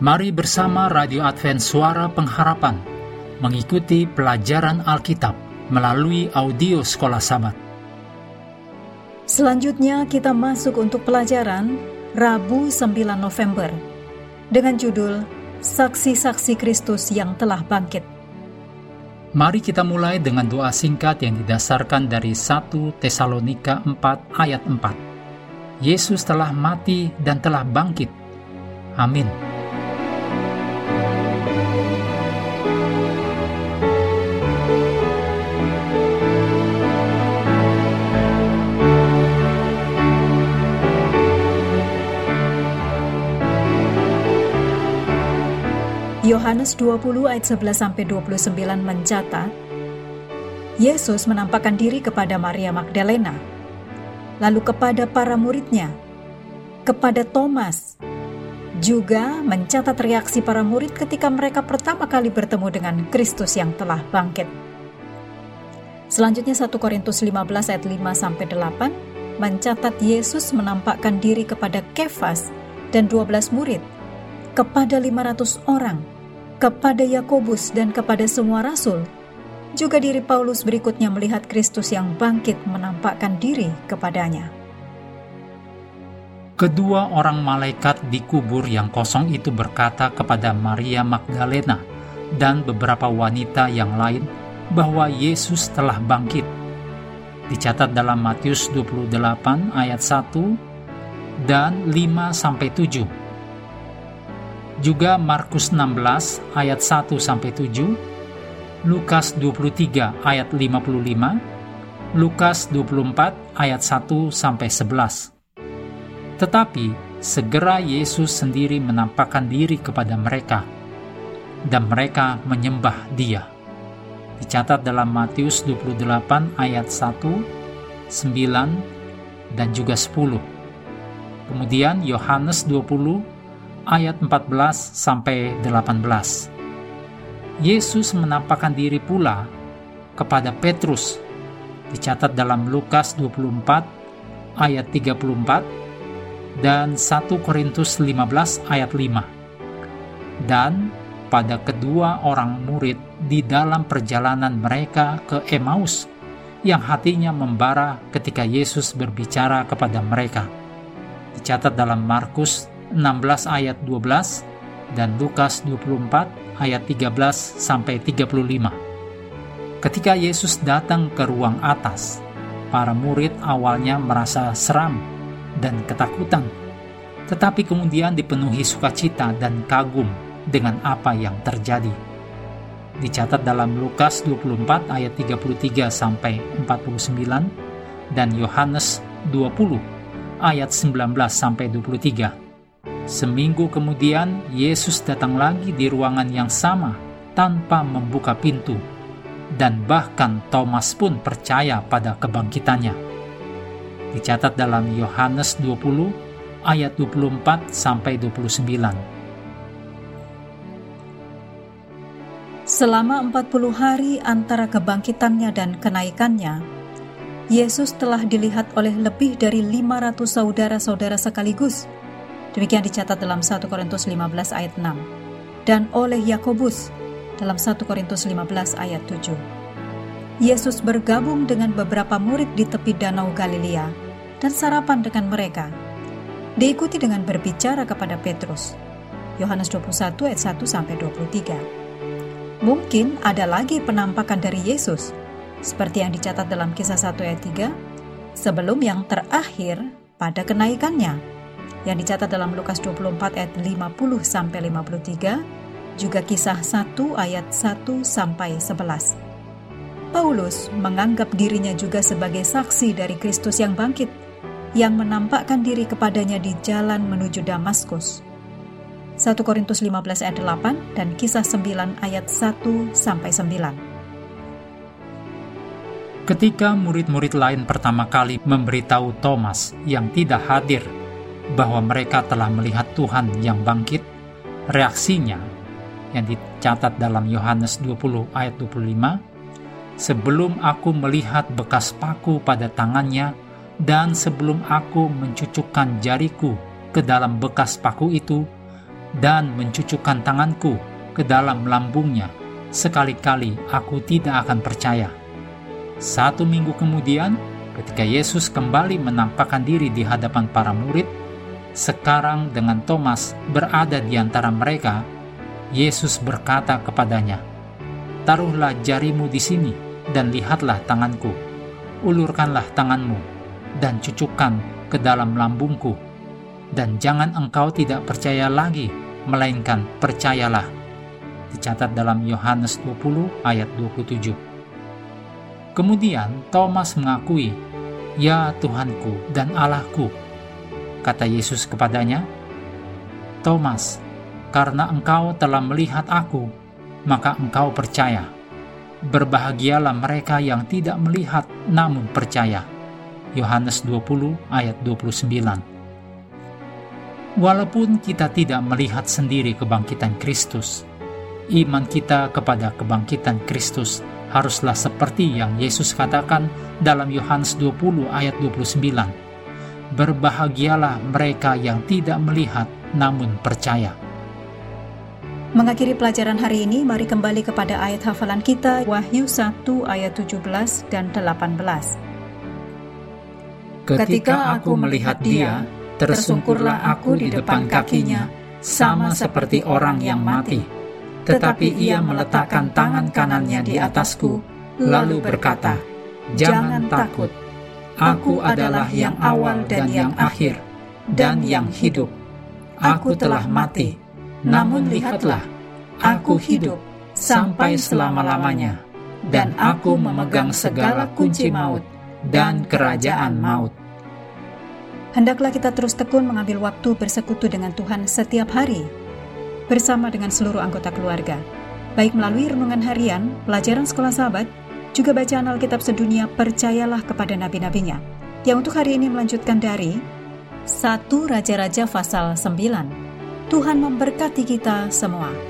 Mari bersama Radio Advent Suara Pengharapan mengikuti pelajaran Alkitab melalui audio Sekolah Sabat. Selanjutnya kita masuk untuk pelajaran Rabu 9 November dengan judul Saksi-saksi Kristus yang telah bangkit. Mari kita mulai dengan doa singkat yang didasarkan dari 1 Tesalonika 4 ayat 4. Yesus telah mati dan telah bangkit. Amin. Yohanes 20 ayat 11 sampai 29 mencatat Yesus menampakkan diri kepada Maria Magdalena, lalu kepada para muridnya, kepada Thomas, juga mencatat reaksi para murid ketika mereka pertama kali bertemu dengan Kristus yang telah bangkit. Selanjutnya 1 Korintus 15 ayat 5 sampai 8 mencatat Yesus menampakkan diri kepada Kefas dan 12 murid, kepada 500 orang, kepada Yakobus dan kepada semua rasul. Juga diri Paulus berikutnya melihat Kristus yang bangkit menampakkan diri kepadanya. Kedua orang malaikat di kubur yang kosong itu berkata kepada Maria Magdalena dan beberapa wanita yang lain bahwa Yesus telah bangkit. Dicatat dalam Matius 28 ayat 1 dan 5 sampai 7 juga Markus 16 ayat 1 sampai 7, Lukas 23 ayat 55, Lukas 24 ayat 1 sampai 11. Tetapi segera Yesus sendiri menampakkan diri kepada mereka dan mereka menyembah Dia. Dicatat dalam Matius 28 ayat 1, 9 dan juga 10. Kemudian Yohanes 20 ayat 14 sampai 18. Yesus menampakkan diri pula kepada Petrus dicatat dalam Lukas 24 ayat 34 dan 1 Korintus 15 ayat 5. Dan pada kedua orang murid di dalam perjalanan mereka ke Emmaus yang hatinya membara ketika Yesus berbicara kepada mereka. Dicatat dalam Markus 16 ayat 12 dan Lukas 24 ayat 13 sampai 35. Ketika Yesus datang ke ruang atas, para murid awalnya merasa seram dan ketakutan, tetapi kemudian dipenuhi sukacita dan kagum dengan apa yang terjadi. Dicatat dalam Lukas 24 ayat 33 sampai 49 dan Yohanes 20 ayat 19 sampai 23. Seminggu kemudian, Yesus datang lagi di ruangan yang sama tanpa membuka pintu, dan bahkan Thomas pun percaya pada kebangkitannya. Dicatat dalam Yohanes 20 ayat 24 sampai 29. Selama 40 hari antara kebangkitannya dan kenaikannya, Yesus telah dilihat oleh lebih dari 500 saudara-saudara sekaligus Demikian dicatat dalam 1 Korintus 15 ayat 6 dan oleh Yakobus dalam 1 Korintus 15 ayat 7. Yesus bergabung dengan beberapa murid di tepi Danau Galilea dan sarapan dengan mereka. Diikuti dengan berbicara kepada Petrus. Yohanes 21 ayat 1 sampai 23. Mungkin ada lagi penampakan dari Yesus seperti yang dicatat dalam kisah 1 ayat 3 sebelum yang terakhir pada kenaikannya yang dicatat dalam Lukas 24 ayat 50 sampai 53, juga kisah 1 ayat 1 sampai 11. Paulus menganggap dirinya juga sebagai saksi dari Kristus yang bangkit, yang menampakkan diri kepadanya di jalan menuju Damaskus. 1 Korintus 15 ayat 8 dan kisah 9 ayat 1 sampai 9. Ketika murid-murid lain pertama kali memberitahu Thomas yang tidak hadir bahwa mereka telah melihat Tuhan yang bangkit, reaksinya yang dicatat dalam Yohanes 20 ayat 25, sebelum aku melihat bekas paku pada tangannya dan sebelum aku mencucukkan jariku ke dalam bekas paku itu, dan mencucukkan tanganku ke dalam lambungnya, sekali-kali aku tidak akan percaya. Satu minggu kemudian, ketika Yesus kembali menampakkan diri di hadapan para murid, sekarang dengan Thomas berada di antara mereka, Yesus berkata kepadanya, "Taruhlah jarimu di sini dan lihatlah tanganku. Ulurkanlah tanganmu dan cucukkan ke dalam lambungku. Dan jangan engkau tidak percaya lagi, melainkan percayalah." Dicatat dalam Yohanes 20 ayat 27. Kemudian Thomas mengakui, "Ya Tuhanku dan Allahku." Kata Yesus kepadanya, "Thomas, karena engkau telah melihat aku, maka engkau percaya. Berbahagialah mereka yang tidak melihat namun percaya. Yohanes 20 ayat 29 Walaupun kita tidak melihat sendiri kebangkitan Kristus, iman kita kepada kebangkitan Kristus haruslah seperti yang Yesus katakan dalam Yohanes 20 ayat 29. Berbahagialah mereka yang tidak melihat namun percaya. Mengakhiri pelajaran hari ini, mari kembali kepada ayat hafalan kita, Wahyu 1 ayat 17 dan 18. Ketika aku melihat dia, tersungkurlah aku di depan kakinya, sama seperti orang yang mati. Tetapi ia meletakkan tangan kanannya di atasku, lalu berkata, Jangan takut, aku adalah yang awal dan yang akhir, dan yang hidup. Aku telah mati, namun lihatlah, aku hidup sampai selama-lamanya, dan aku memegang segala kunci maut dan kerajaan maut. Hendaklah kita terus tekun mengambil waktu bersekutu dengan Tuhan setiap hari, bersama dengan seluruh anggota keluarga, baik melalui renungan harian, pelajaran sekolah sahabat, juga bacaan Alkitab sedunia percayalah kepada nabi-nabinya. Yang untuk hari ini melanjutkan dari 1 Raja-Raja pasal 9. Tuhan memberkati kita semua.